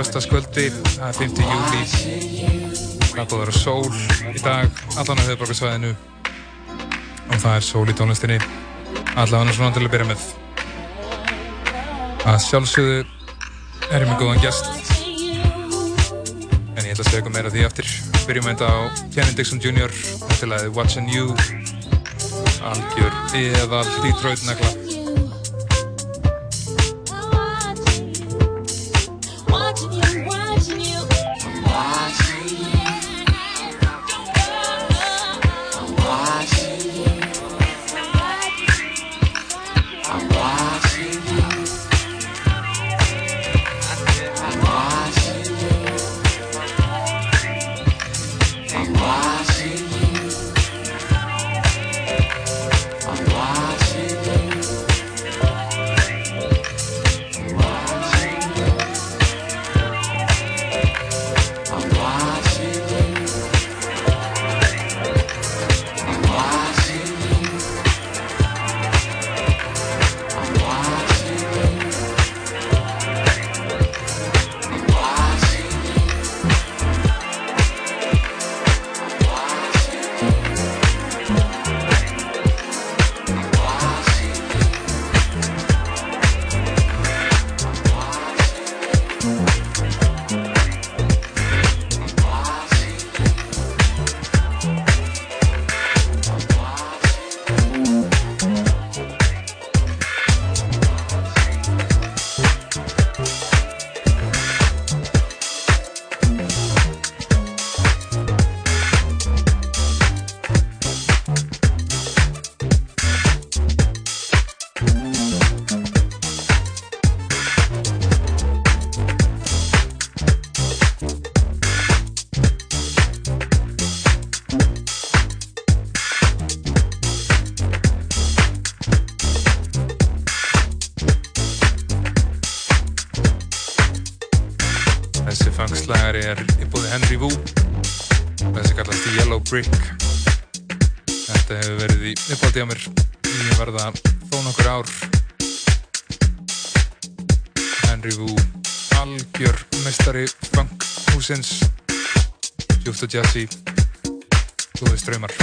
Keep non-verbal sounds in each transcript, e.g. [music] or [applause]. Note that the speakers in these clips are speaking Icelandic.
föstaskvöldi það er 5. júli það er búið að vera sól í dag allan á höfuborgarsvæðinu og það er sól í tónlistinni. Allavega svona til að byrja með. Að sjálfsögðu er ég með góðan gest. En ég ætla að segja ykkur meira því eftir byrjum þetta á Kenny Dixon Jr. þetta er lagið Watching You. Algjör eðal Detroit negla Brick Þetta hefur verið í uppátti á mér. Í verða þó nokkur ár. Henry Wu algjör mestari funk húsins djúft og jazzy góði ströymar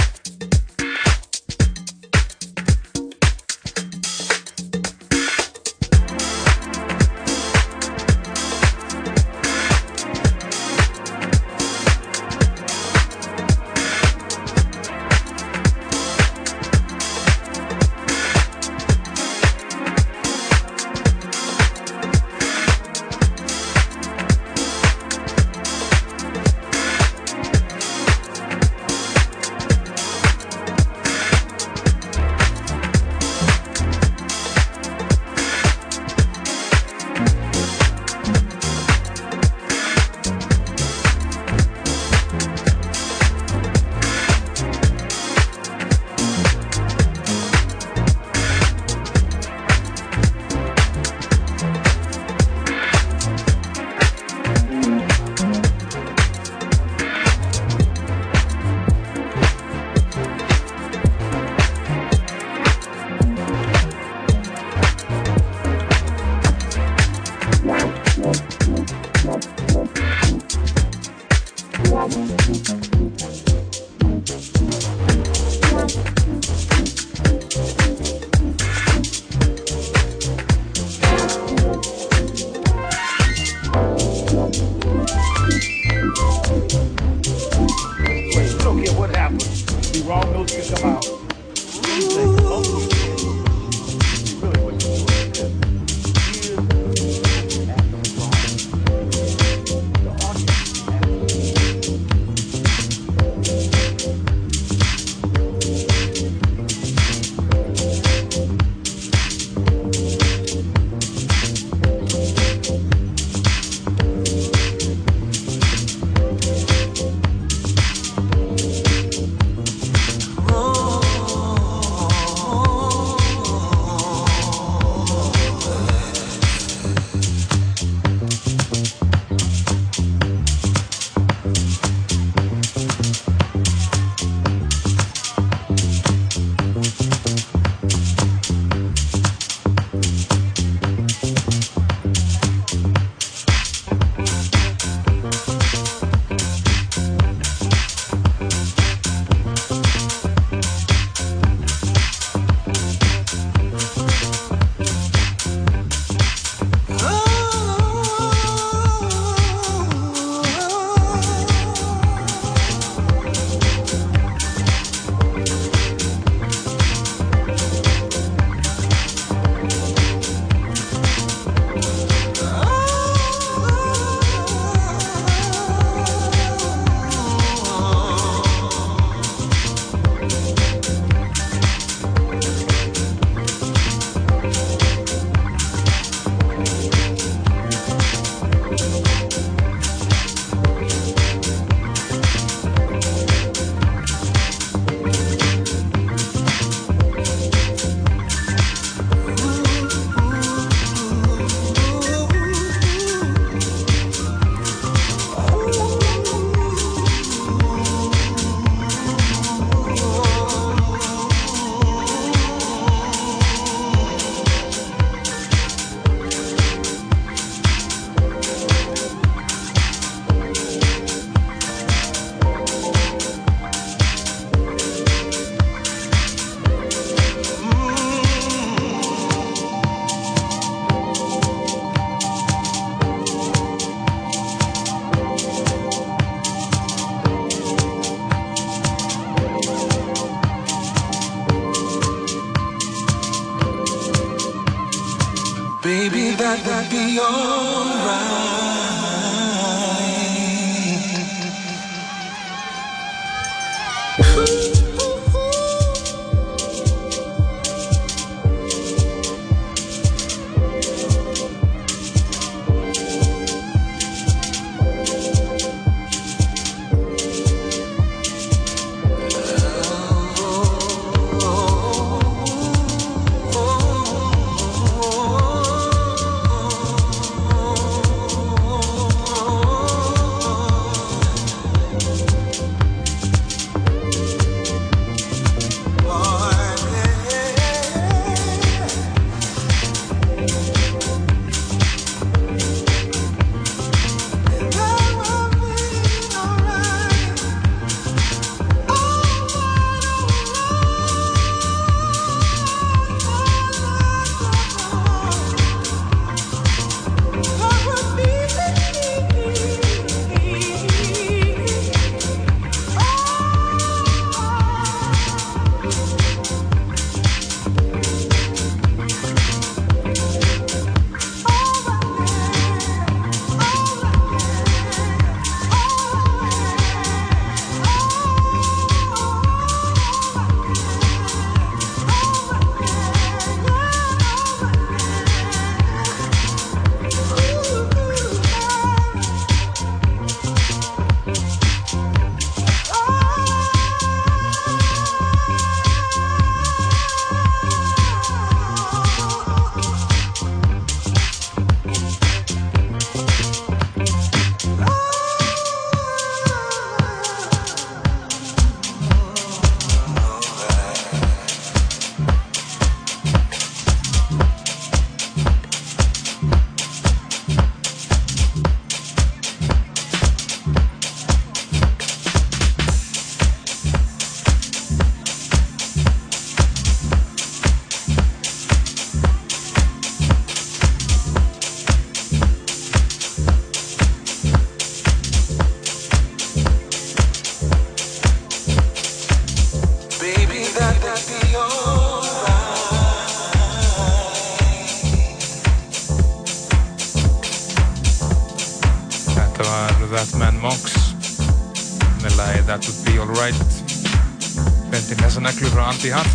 Andy Hart.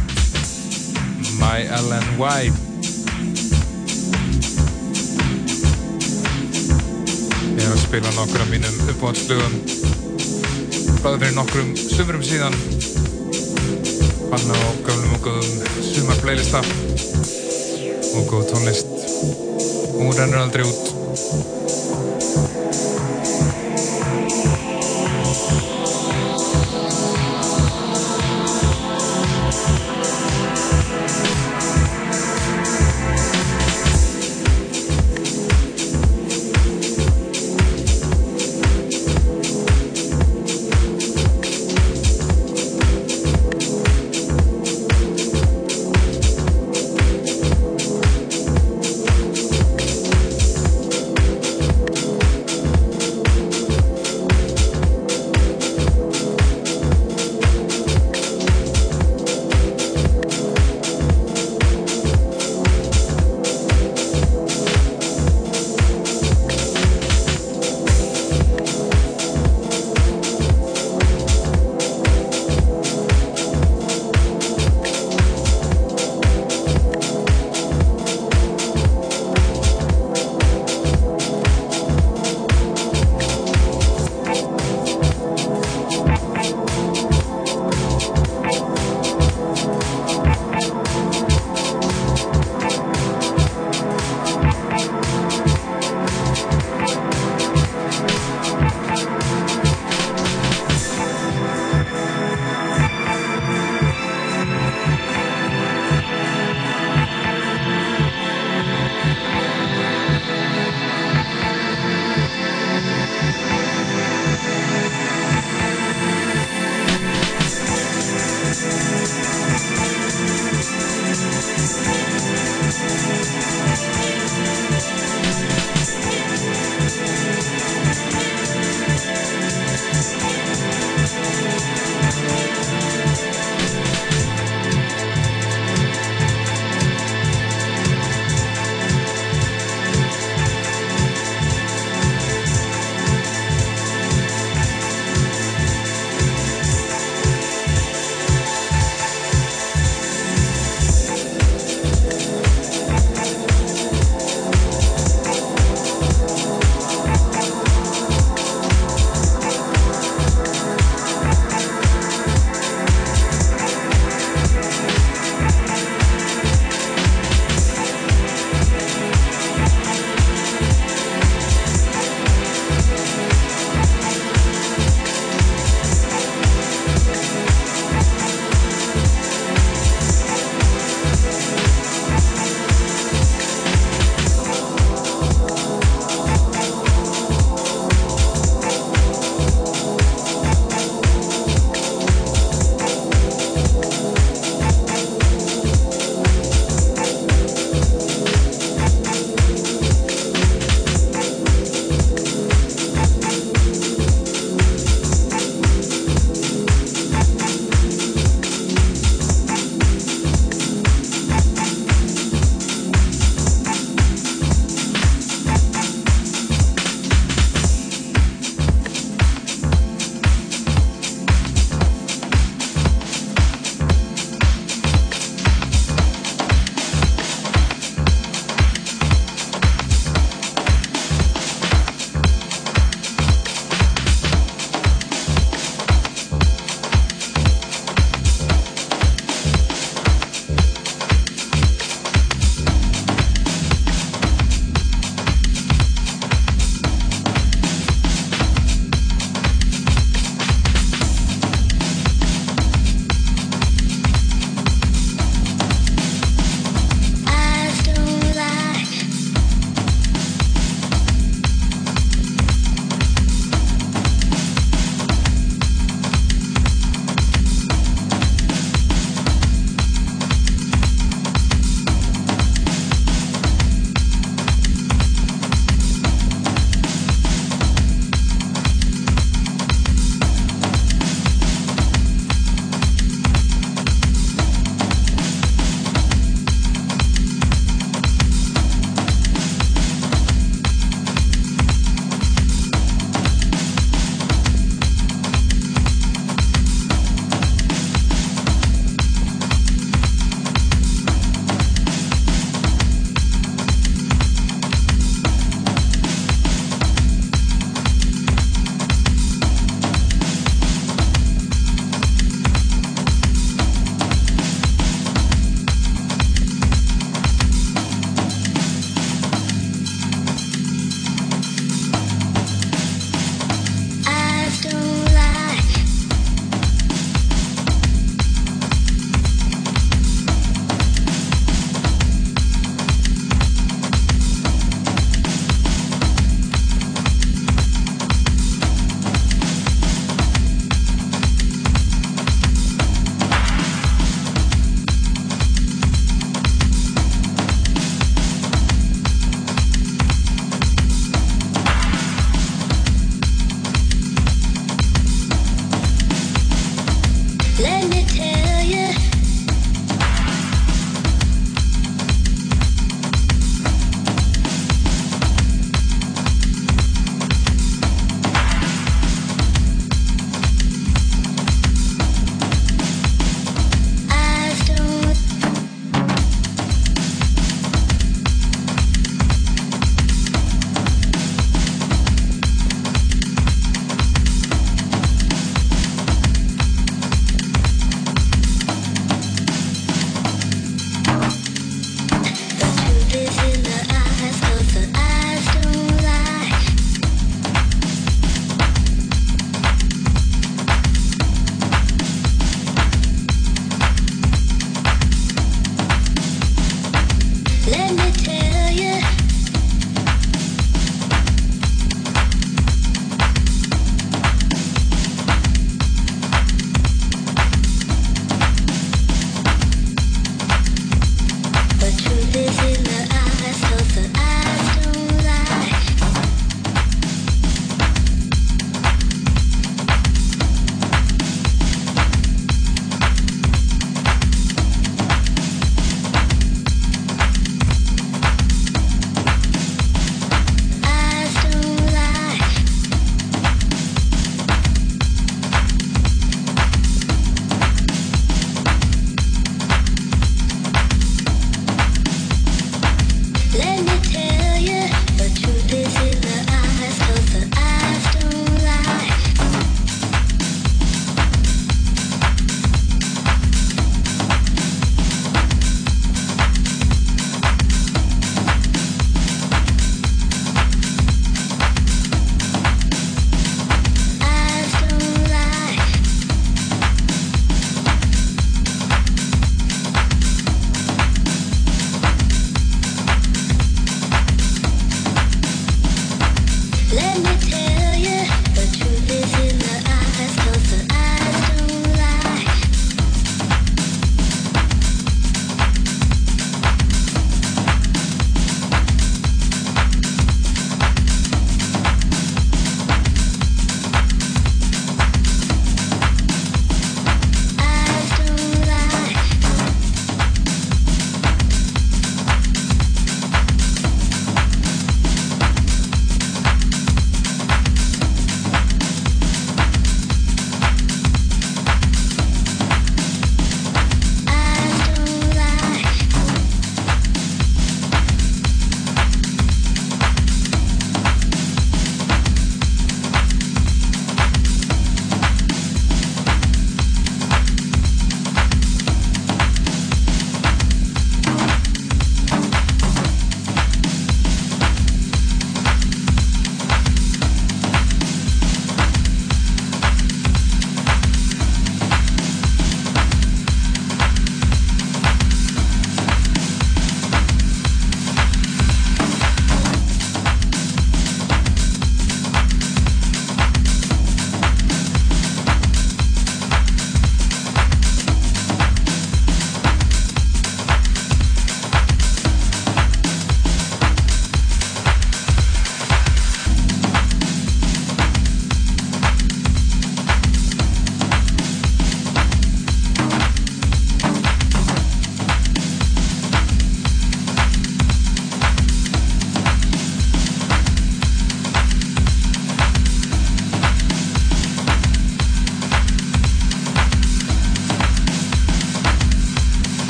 My LNY Ég hef að spila nokkur af mínum uppáhaldslugum báði fyrir nokkrum sumurum síðan. Fann á gömlum og góðum sumar playlista. Og góð tónlist. Hún rennur aldrei út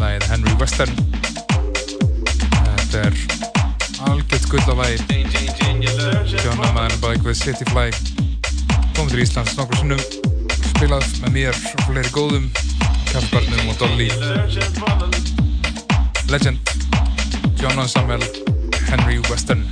lagið Henry Western þetta er algjört gull á lagi John Amann bæk við Cityfly komið til Íslands nokkur sinnum. Spilað með mér og fleiri góðum Kjallbarnum og Dolly. Legend John Samuel Henry Western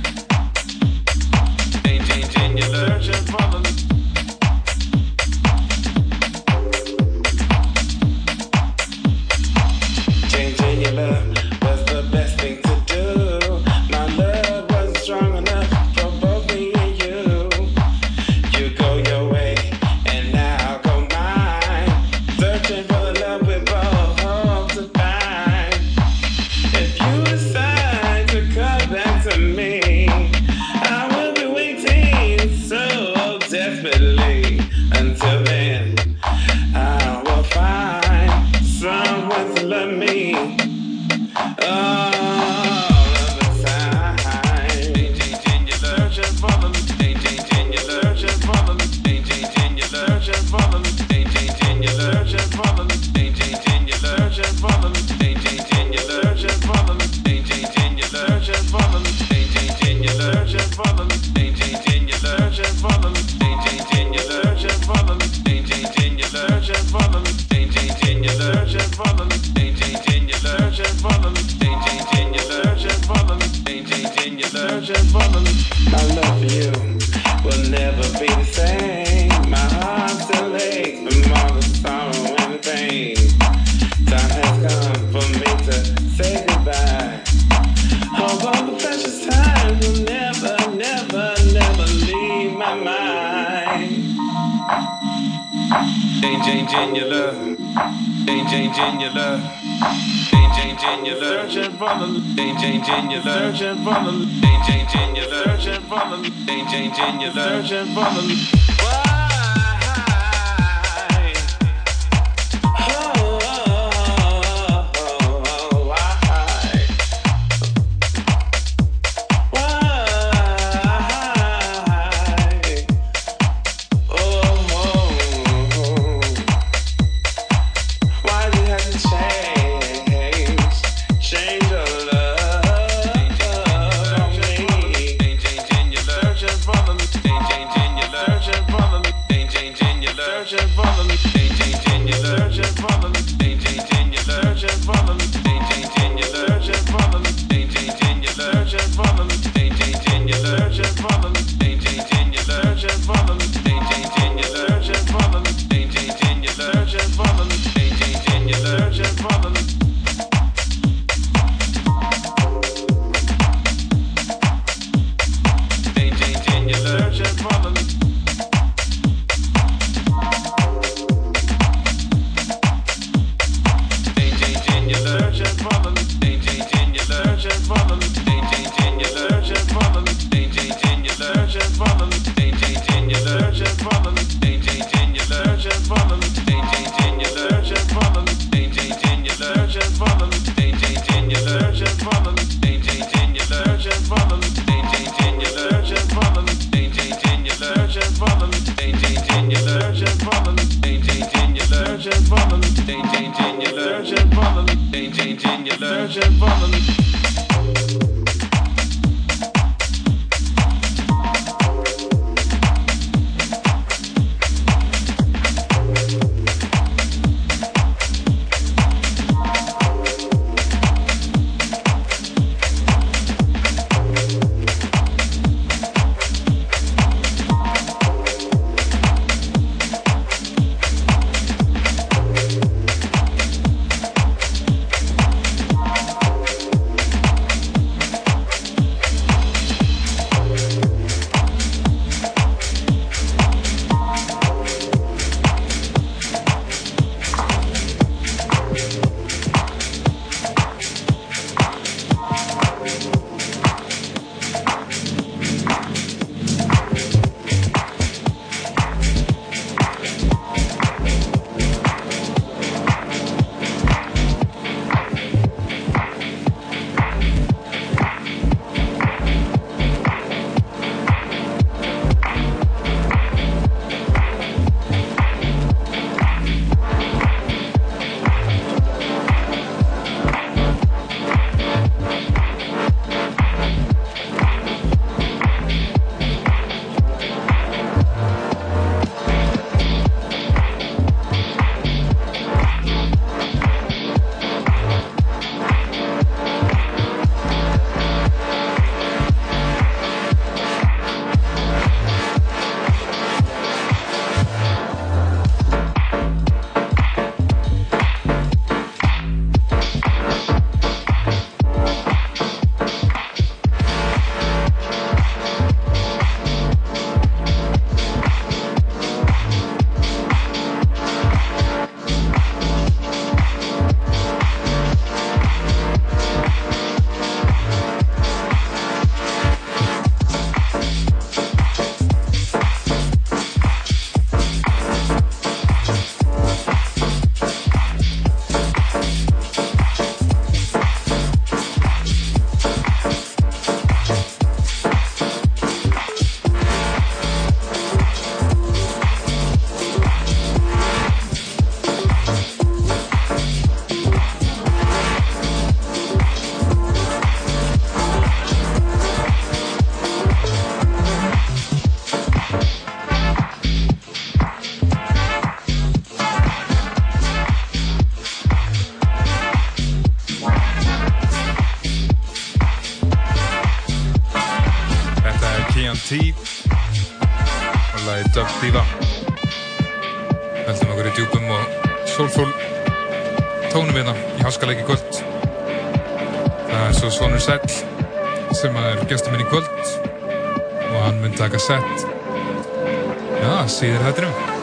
norskaleik í kvöld. Það er svo Svonur Sæll sem er gestur minn í kvöld og hann mun taka sett, já, síður hættinum.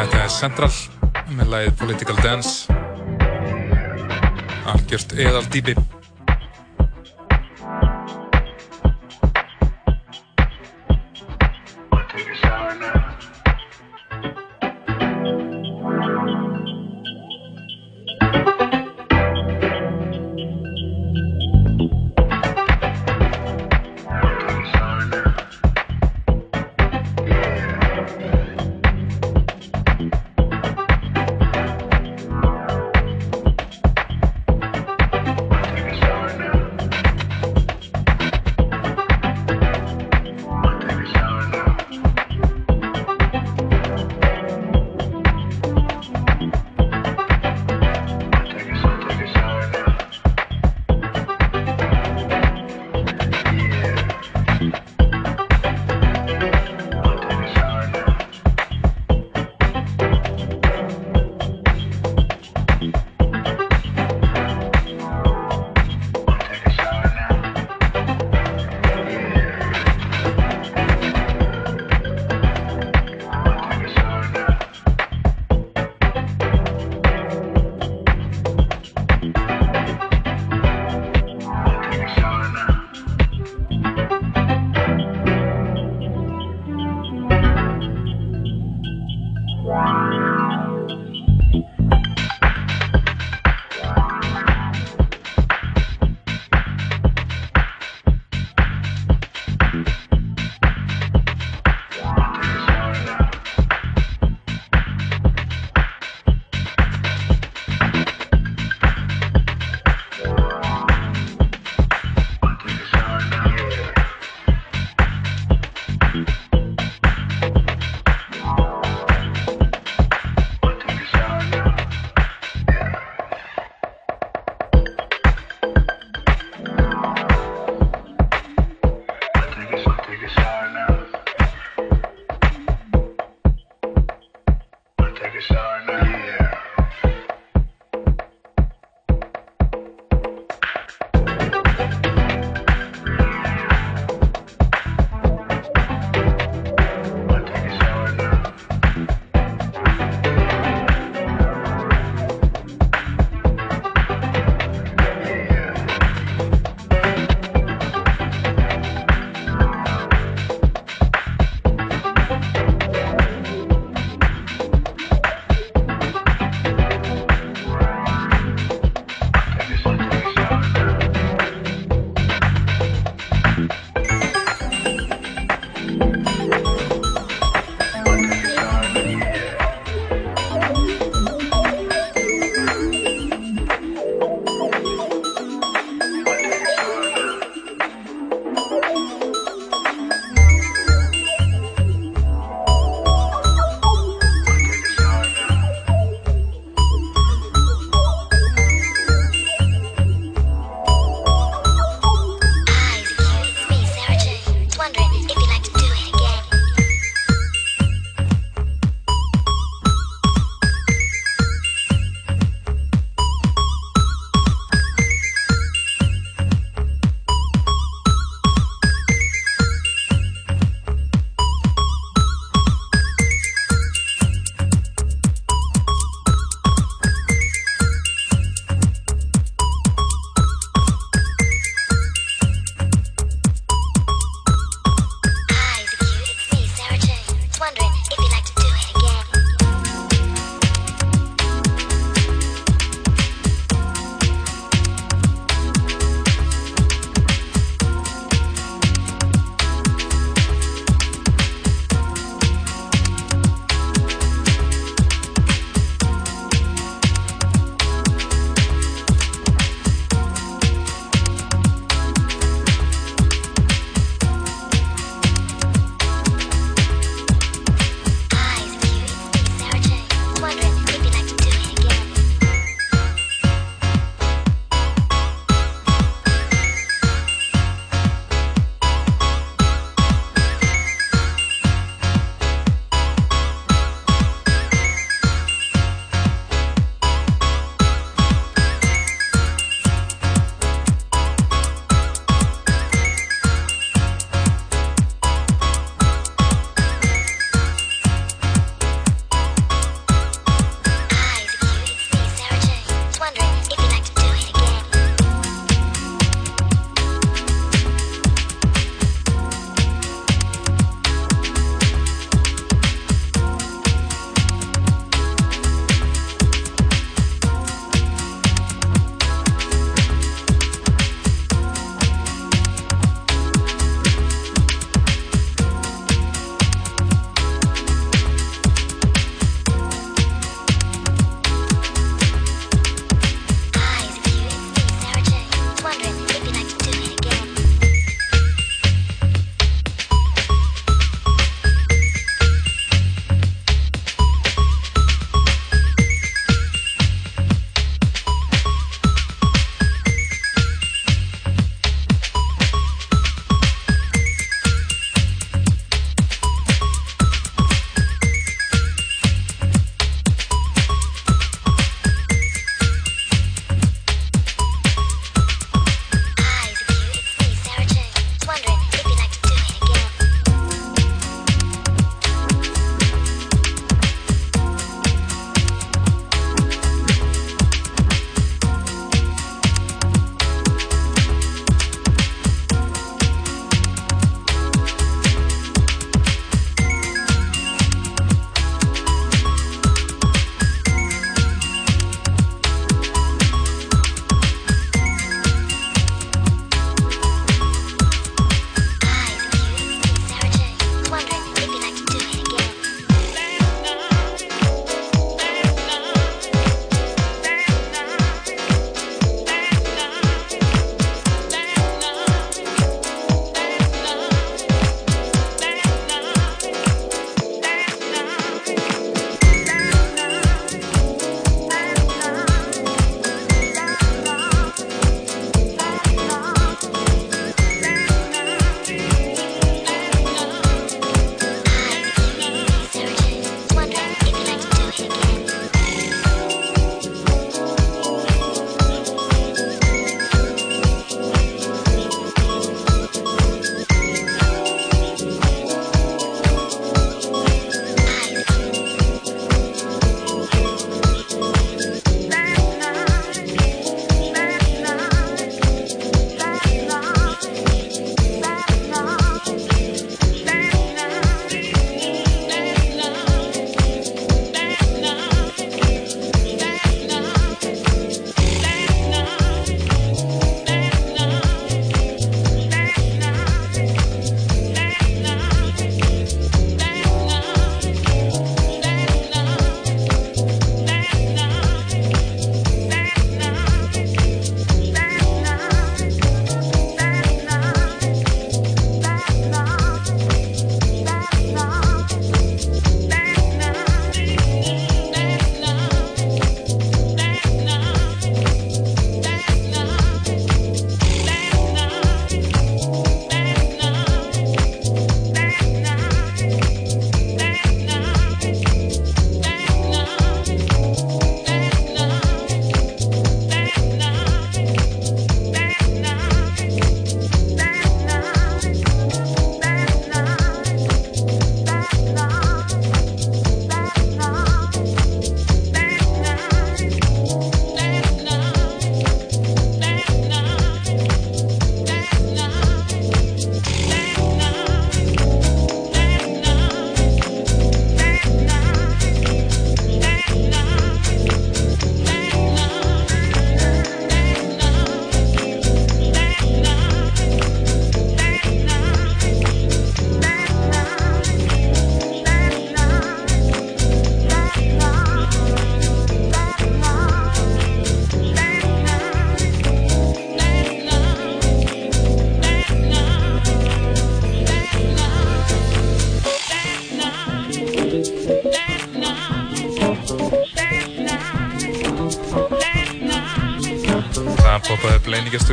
Þetta er Central með lagið Political Dance. Algjört eðal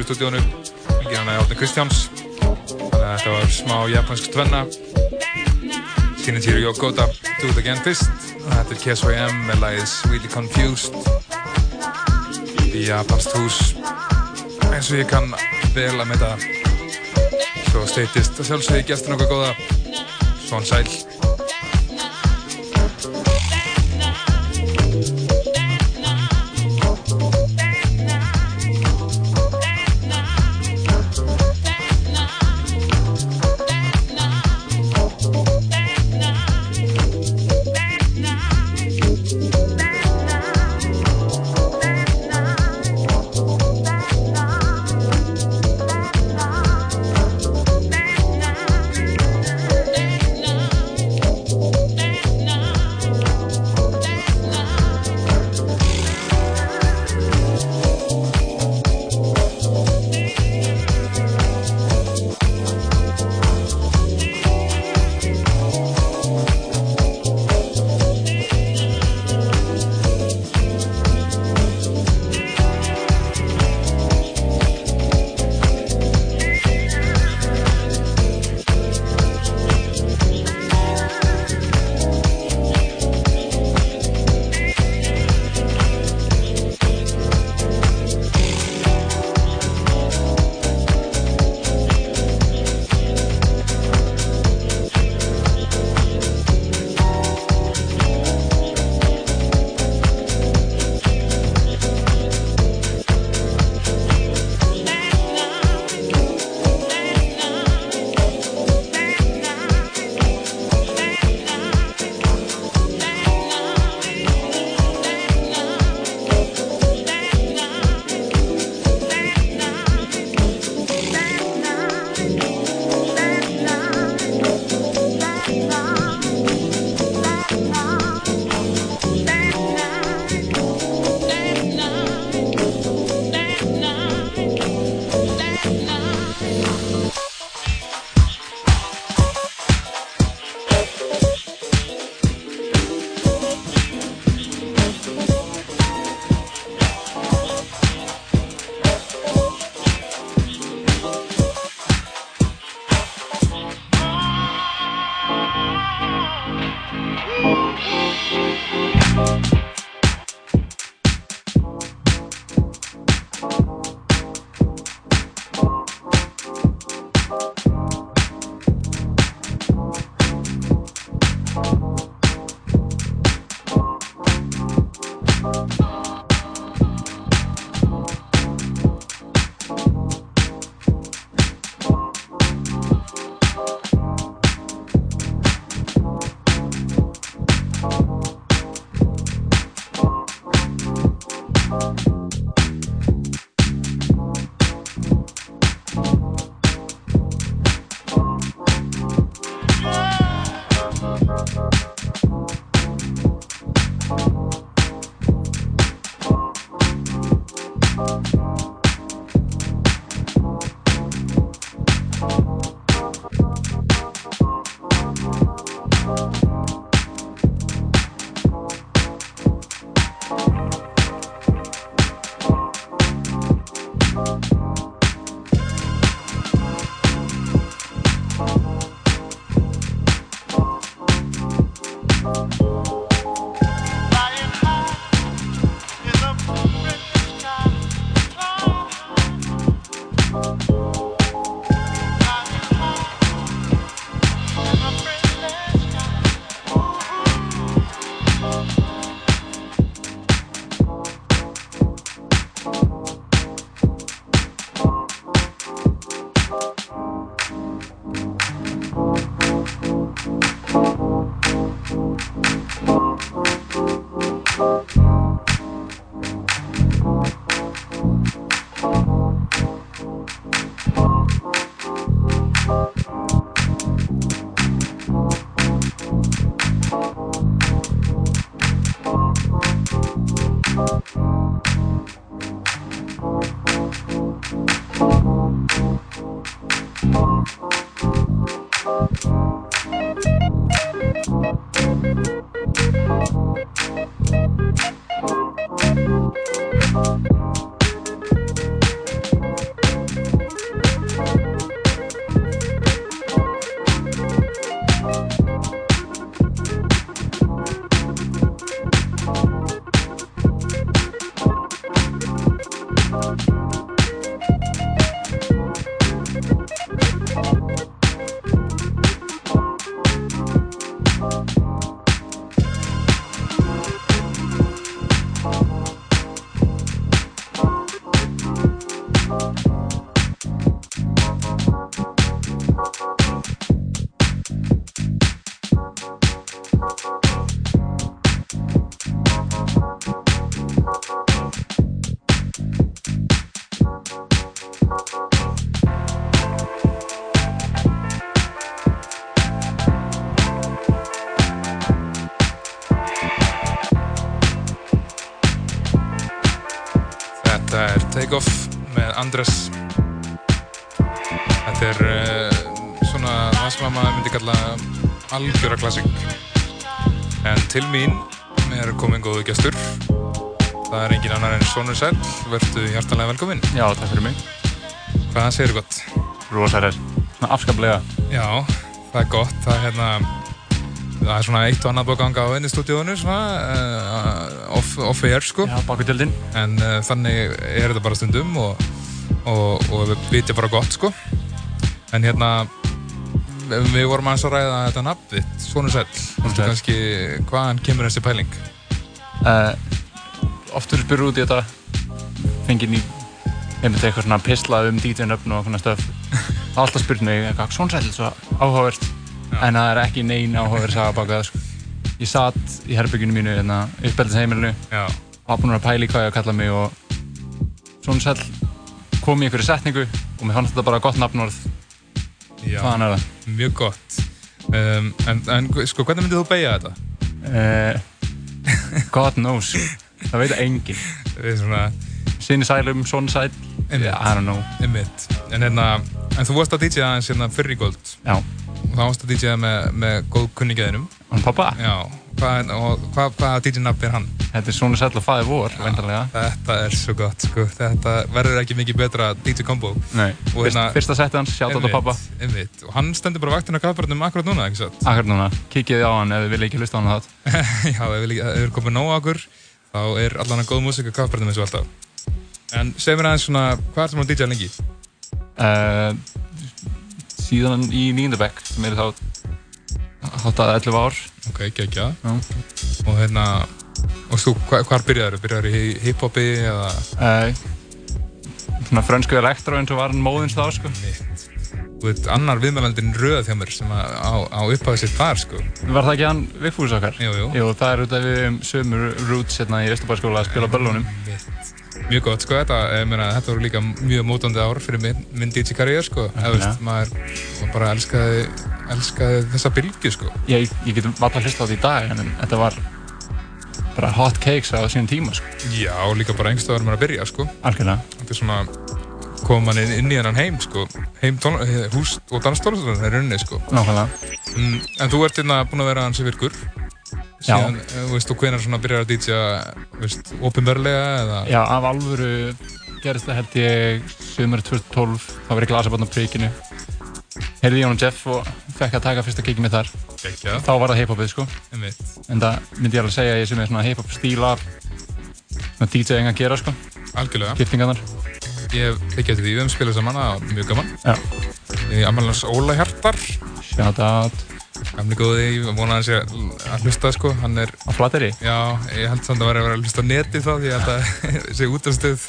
stúdíónu. Ekki hann að Átni Kristjáns. Þannig að þetta var smá japansk tvenna. Shinichiro Yokota Do It Again fyrst. Þetta er KSYM með lagið Sweetly Confused. Í japansk hús. Eins og ég kann vel að það svo steytist að sjálfsögði gestur nokkuð góða. Svon Sæl you klassik En til mín er komin góðu gestur Það er engin annar en Sónur Sæll Vertu hjartanlega velkominn Já, takk fyrir mig. Hvað segir gott? Rosalega, svona afskaplega. Já, það er gott Það er hérna Það er svona eitt og annað búið að ganga á einni stúdíónu svona uh, off, off air sko Já, bakutjöldin. en uh, þannig er þetta bara stundum og, og, og við vitja bara gott sko en hérna við vorum aðeins að ræða þetta nafn þitt, Svonu Sæll Þú kannski hvaðan kemur þessi pæling Uh, oft verður spyrur út í þetta, fengið ný, einmitt eitthvað svona pisla um DJ-nöfn og svona stöf. [laughs] Alltaf spurt mig, eitthvað, svona sæl, svo áhugavert. En það er ekki neina áhugaverð saga baka það, sko. Ég satt í herbygginu mínu, hérna, og var búinn að pæla í hvað ég að kalla mig og svona sæl kom í einhverju setningu og mér fannst þetta bara gott nafnorð. Hvaðan er það? mjög gott um, en, en sko, hvernig myndið þú beigja þetta? Uh, God knows. Það veit enginn. Við svona, Sinni sælum, svona sæl, I don't know. einmitt en hérna, en þú varst að DJ aðeins hérna fyrr í góld Já, og þá varst að DJ með, með góð kunningiðinum hann pappa, Já, hvað, hvað, hvaða DJ-nafn er hann? þetta er svona og fæði vor, vendarlega. Þetta er svo gott, sko. Þetta verður ekki mikið betra DJ combo. Nei, Og Fyrst, hérna- fyrsta setið hans, sjátt á Einmitt, pappa. Einmitt. Og hann stendur bara vaktinn á kafbarnum akkurat núna, ekki satt? Akkur núna, kikið á hann ef þið vilja ekki hlusta á hann það. [laughs] Já, ef við erum komið nóg á okkur, þá er allan að góð músík á kafbarnum eins og alltaf. En segð mér aðeins svona, hvað er það að DJ lengi? Uh, síðan í nýjendabæk, sem er þá háttað 11 ár. Ok, geggja. Já. Og hérna, og þú, hva, hvar byrjaður? Byrjaður í hip-hopi eða? Uh, svona frönsku elektro eins og var hann móðins þá, sko. Mitt. Þú veit, annar viðmælandinn röð hjá mér sem að, á, á upphafið sitt þar, sko. Var það ekki hann Vigfús okkar? Jú, jú. Jú, það er út af við sömur roots hérna í Östubæðskóla að spila á böllunum. Mitt. Mjög gott, sko, þetta, meina, þetta voru líka mjög mótandi ár fyrir minn, minn DJ-karriér, sko. Eða, veist, maður, maður bara elskaði, elskaði þessa bylgju, sko. Ég, ég get valla hlust á þetta í dag, en þetta var bara hot cakes á sínum tíma, sko. Já, líka bara einhverstaðar maður að byrja, sko. Algjörlega. Þetta er svona, koma mann inn, inn í hennan heim, sko. Heim tón, hús og danstólastöðun, er runni, sko. Nákvæmlega. Mm, en þú ert hérna búinn að vera hansi virkur. Síðan, eh, veist, og hvenær svona byrjar að DJ-a, veist, opinberlega, eða? Já, af alvöru gerist það held ég sömur 2012, þá var ég glasabann á príkinu. Heyrði Jón og Jeff og fekk að taka fyrsta kikið mitt þar. Gekkja, Þá var það hip-hopið, sko. einmitt. En það myndi ég alveg segja að ég sem er svona hip-hop stíl af svona DJ-ing að gera, sko. Algjörlega. Giftingarnar. Ég hef tekið eftir því, við höfum spilað saman, það var mjög gaman. Já. Í Amalans Óla Hjartar, Shout out. Gamli góði, ég vona að hann sé að hlusta, sko. Hann er, Á Flateyri. já, ég held samt að vera að hlusta á neti þá, því ég að [laughs] þessi útastöð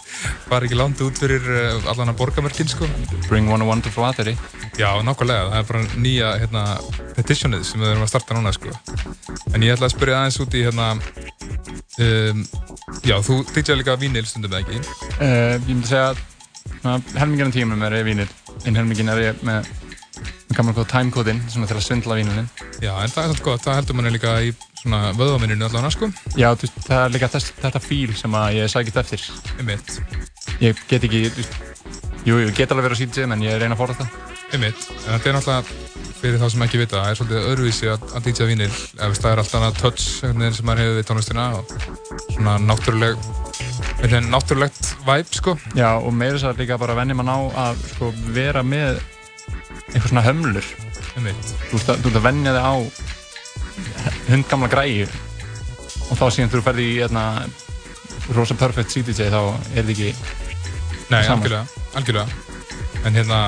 var ekki langt út fyrir uh, allan að borgamörkin, sko. Bring 101 to Flateyri. Já, nákvæmlega, það er bara nýja, hérna, petitionið sem við erum að starta núna, sko. En ég ætla að spyrja aðeins út í, hérna, um, já, þú DJ líka vínil stundum eða ekki? Uh, ég myndi segja að af tímanum er ég vínir. Einn helmingin er ég með gammal góð timecodin, svona til að svindla vínilinn. Já, en það er svolítið gott, það heldur manni líka í svona vöðvaminninu allavega, sko. Já, þú það er líka þess, þetta fíl sem að ég sækist eftir. Einmitt, Ég get ekki, jú, ég get alveg verið á CDJ, en ég reyna að forða það. einmitt. En þetta er náttúrulega, fyrir þá sem ekki vita, það er svolítið öðruvísi að, að DJ vínil. Ef það er alltaf annað touch, sem maður hefur við tónlistina og svona náttúruleg, náttúrulegt vibe, sko. Já, og meira þess að líka bara venni mann á að sko, vera með einhver svona hömlur. Þú veist að, að venja þig á hundgamla græju og þá síðan þú ferði í hérna, rosa perfect CDJ þá er þetta ekki nei, Sama. algjörlega, algjörlega. En hérna,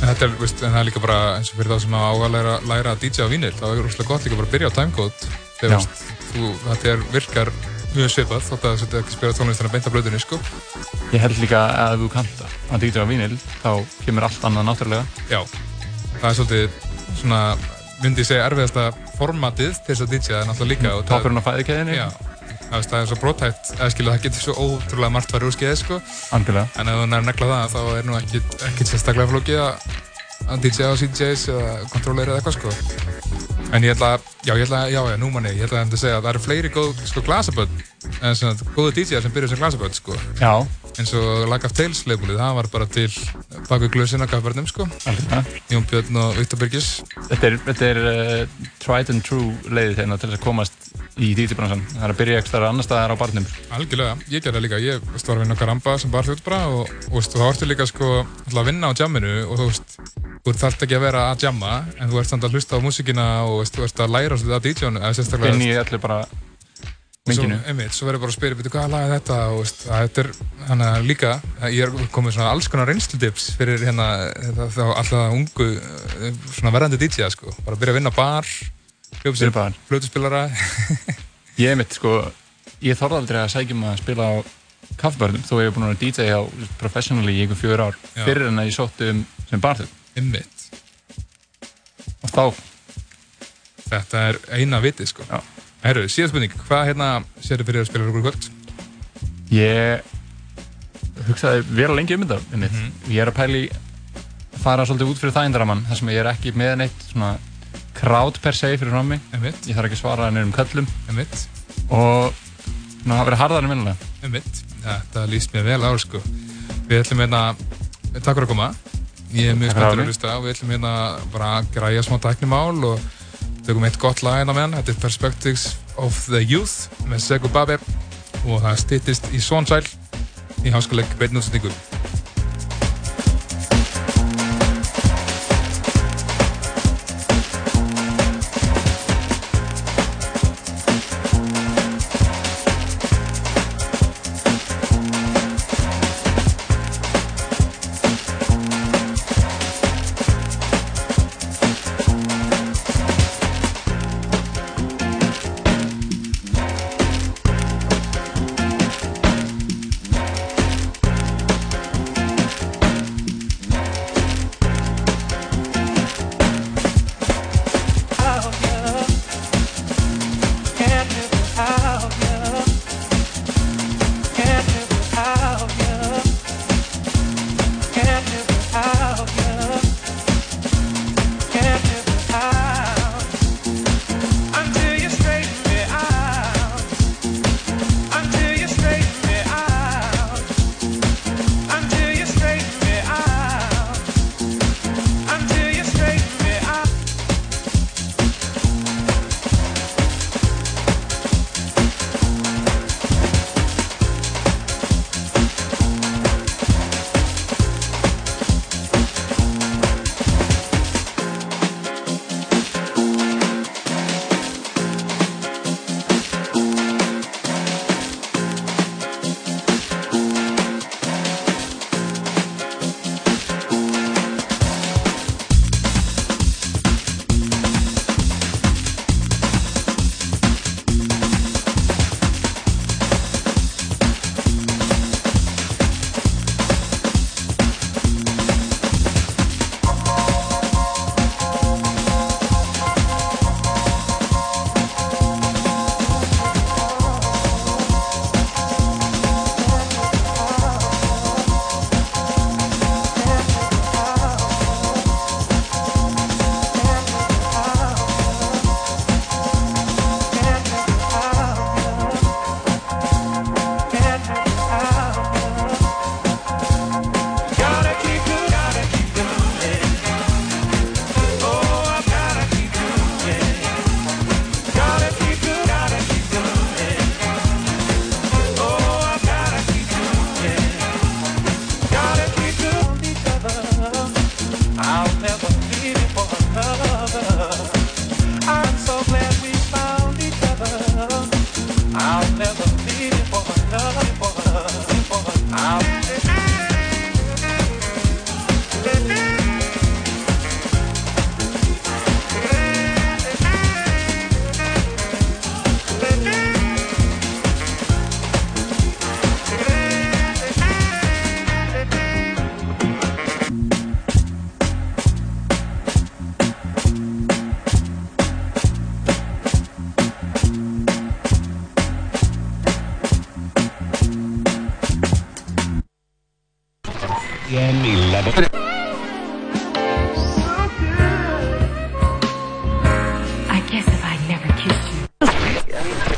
þetta er, veist, en það er líka bara eins og fyrir þá sem á að læra, læra að DJ á vínil, þá er rosalega gott líka bara að byrja á timecode. Þegar, þú, þetta er, virkar mjög svipað, þótt að þetta ekki spila tónlistina beint af blöðunni, sko. Ég held líka að ef þú kanta að DJ á vínil þá kemur allt annað náttúrulega. Já, það er svolítið svona, myndi ég segja, erfiðasta formatið til þess að DJ er náttúrulega líka. og það- Toppurinn á fæðikeðinu. Já, það, það er svo brótætt, eða skilja, það getur svo ótrúlega margt farið úr skeiði, sko. Algjörlega. En ef þú nær negla það, þá er nú ekki, ekki sérstaklega flókið að að DJ á CDJs eða kontrolleira eða eitthvað, sko. En ég ætla að, já, ég ætla já, já, nú manni, ég ætla að segja að það eru fleiri góð, sko, glasaböld, en svona, góðu DJ-ar sem byrjuð sem glasaböld, sko. Já, eins og Lag of Tales labelið, það var bara til baku glösin að gafverðnum sko Algjörlega. Jón Björn og Viktor Birgis Þetta er, þetta er uh, tried and true leiðið þeirna til þess að komast í DJ-bransan. Það er að byrja starf annar staðar á barnum. Algjörlega, ég gerði það líka, ég var að vinna á Karamba sem barþjótt bara og, og þá ertu líka sko alltaf að vinna á jamminu og þú veist, þú þarft ekki að vera að jamma en þú ert samt að hlusta á músíkina og þú ert að læra svolítið að sérstaklega Finn í allir bara menginu. Svo, verður bara að spyrja, betur hvað lag er þetta og veist, þetta er, hann er líka ég er komið svona alls konar reynslutips fyrir hérna, þetta, þá alltaf ungu svona verðandi DJ-a sko bara byrja að vinna bar, bar. flötuspilara Ég mitt, sko, ég þorði aldrei að sækja mig að spila á kaffibörnum þó ég hef búin að DJ á professionally í einhver fjör ár Já. fyrir en að ég sótti um sem barþjóð. einmitt, Og þá, þetta er eina vitið sko. Herru, síðan spurning, hvað hérna sérðu fyrir að spila okkur kvöld? ég hugsaði vera lengi um þetta einmitt. Ég er að pæli að fara svolítið út fyrir þægindaramann þar sem ég er ekki með neitt svona krát per se fyrir. Einmitt, Ég þarf ekki að svara nefnum köllum. Einmitt, og ná, það verið harðar en vinnulega. einmitt. Þetta líst mér vel á sko. Við ætlum hérna, takk fyrir að koma. Ég er mjög spenntur að hlusta og við ætlum hérna bara að græja smá tæknimál og tökum eitt gott lag hérna með hann Þetta er Perspectives of the Youth með Segu Babe. Og það styttist í Svonsæl í háskaleg beinnútsendingu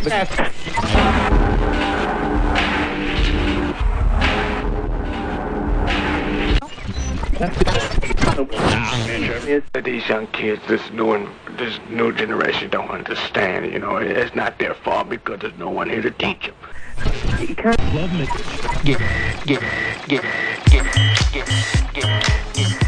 These young kids, this new this new generation don't understand. You know, it's not their fault because there's no one here to teach them. Love me. Get, get, get, get, get, get, get.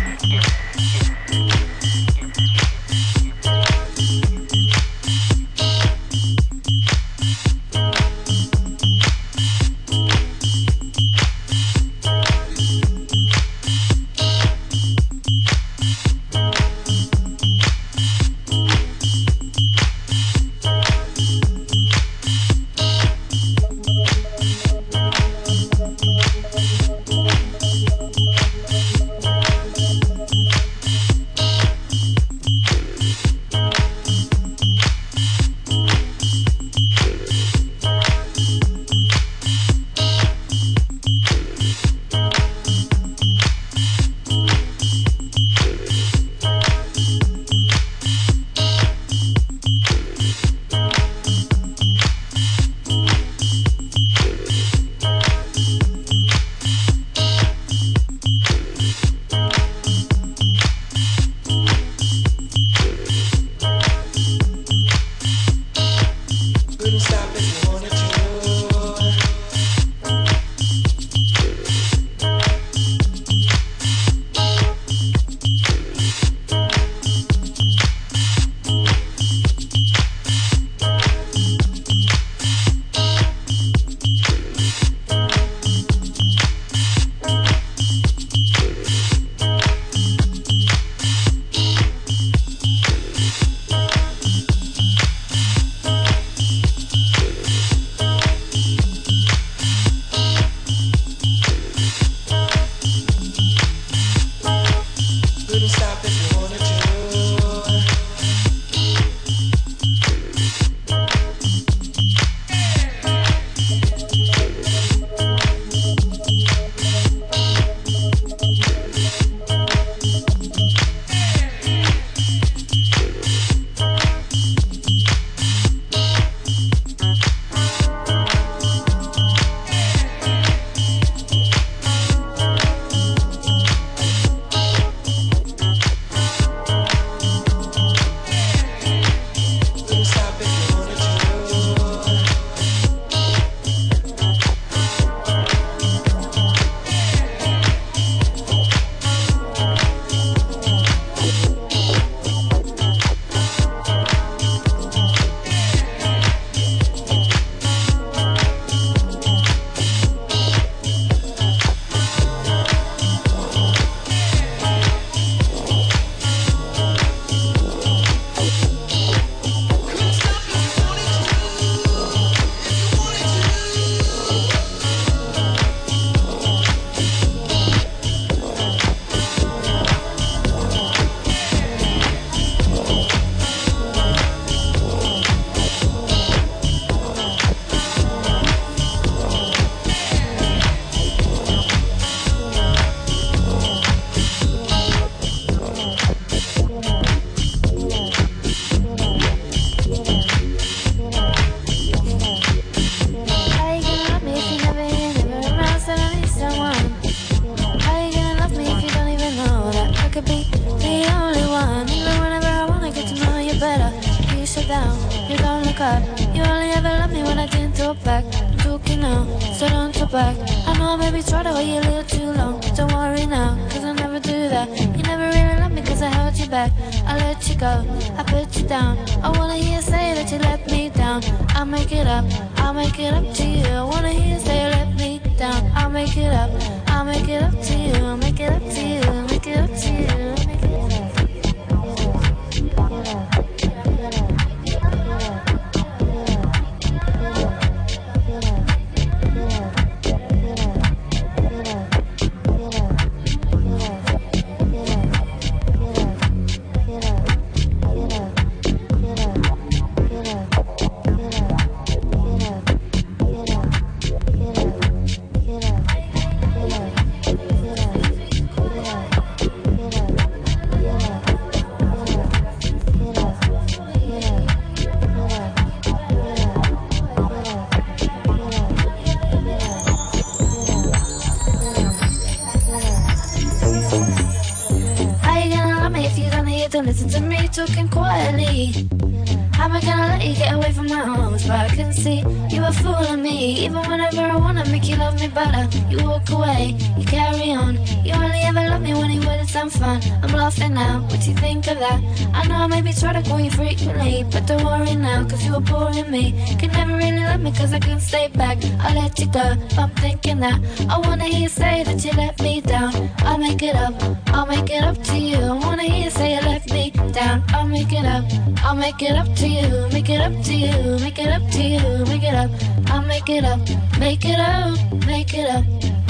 Stay back. I let you go, I'm thinking that. I wanna hear you say that you let me down. I'll make it up, I'll make it up to you. I wanna hear you say you let me down. I'll make it up, I'll make it up to you. Make it up to you, make it up to you, make it up. I'll make it up, make it up, make it up.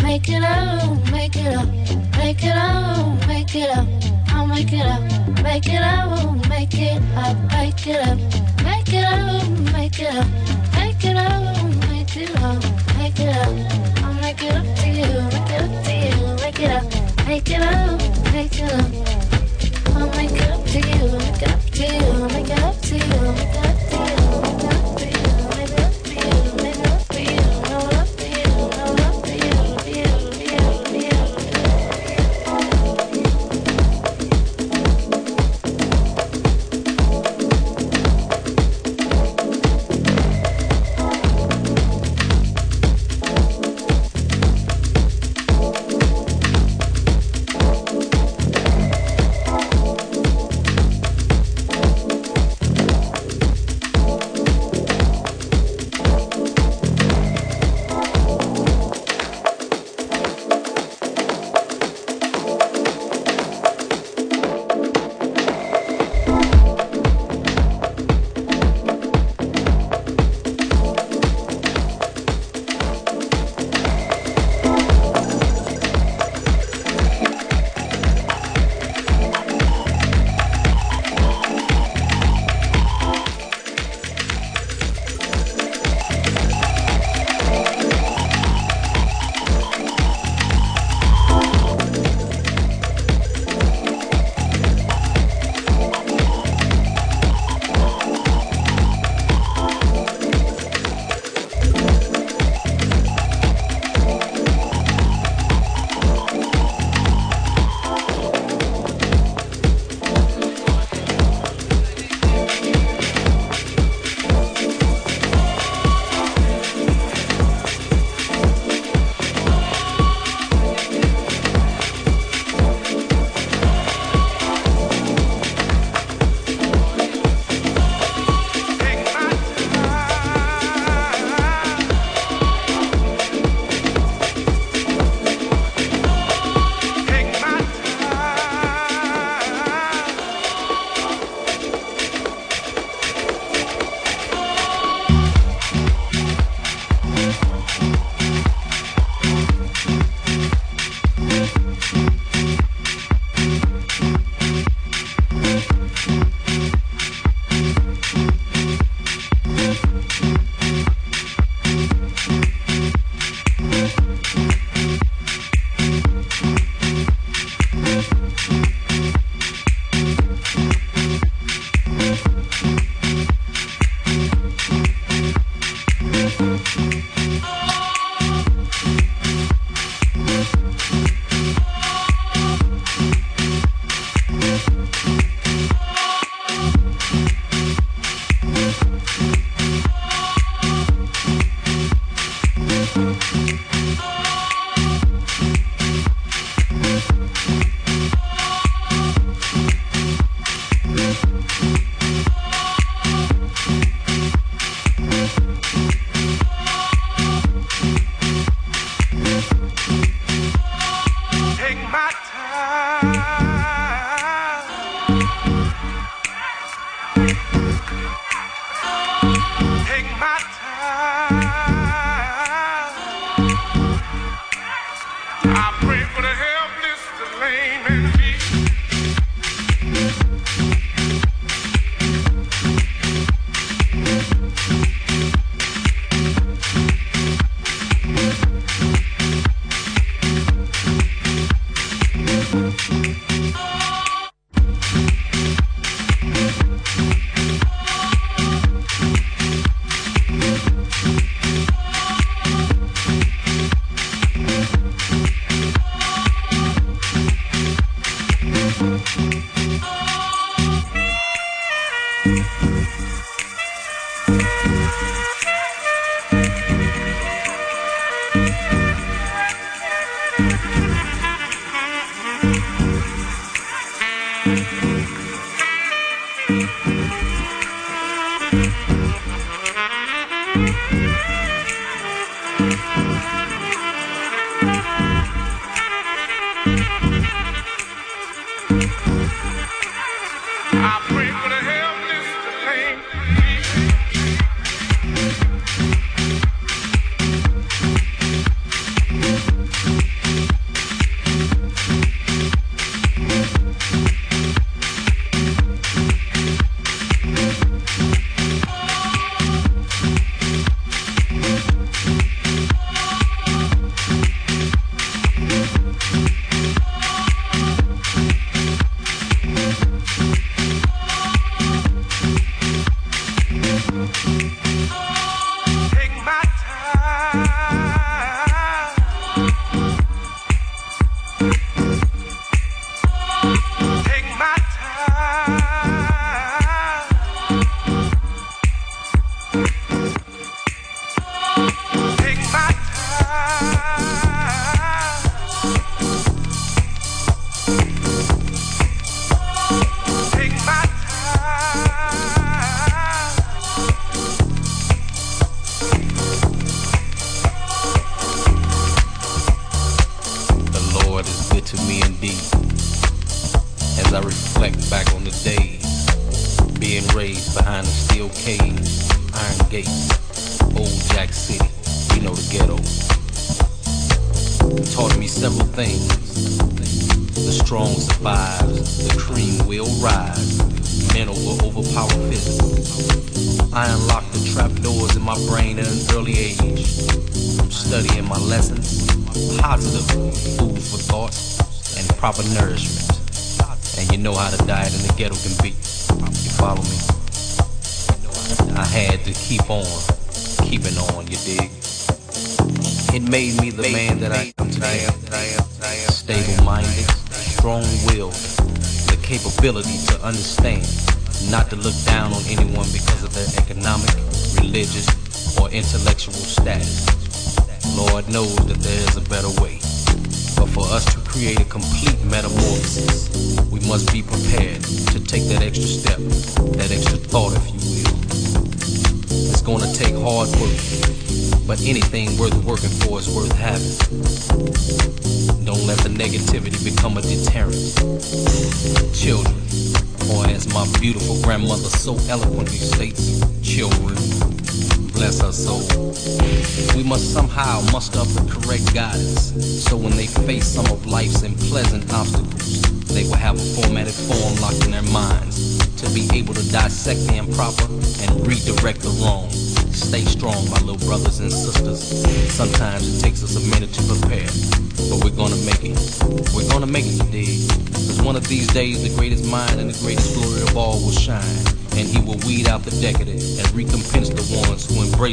Make it up, make it up, make it up, make it up. I'll make it up, make it up, make it up, make it up, ちは相手は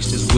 placed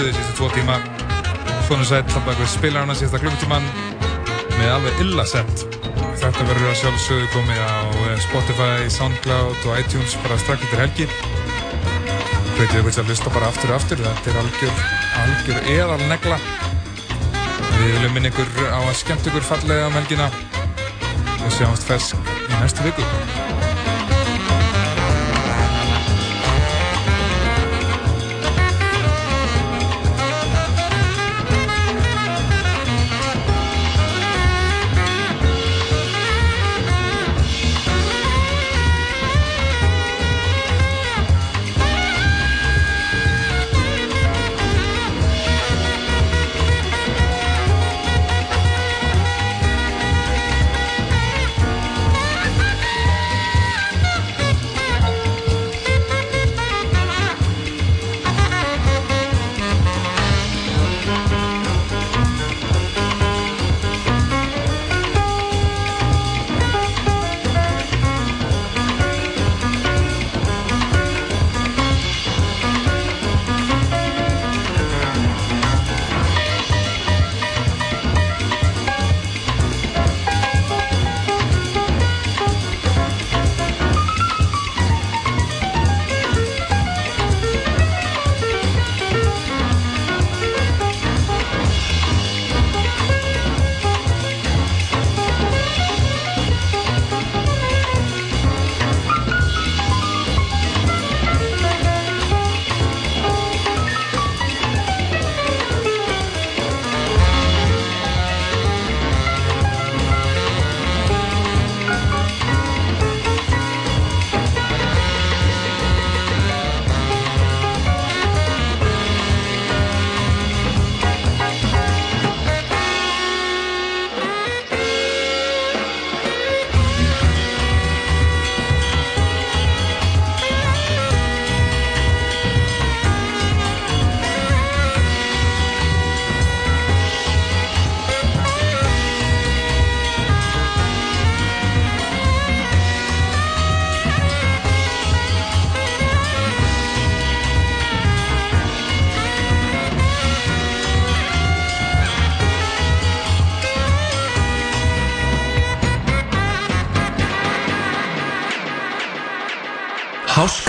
frumustöðu síðustu tvo tíma. Svona sett að baka spilarna síðasta klukkutíman með alveg illa sett. Þetta verður að sjálfsögðu komið á eh, Spotify, Soundcloud og iTunes bara strax eftir helgi. Ykkur til að hlusta bara aftur og aftur. Þetta er algjör, algjör eðal negla við viljum minna ykkur á að skemmt ykkur fallega um helgina. Og sjáumst fersk í næstu viku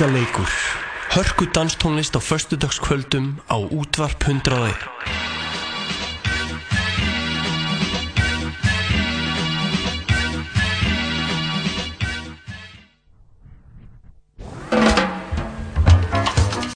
Háskaleikur Hörku danstónlist á föstudagskvöldum á útvarp 101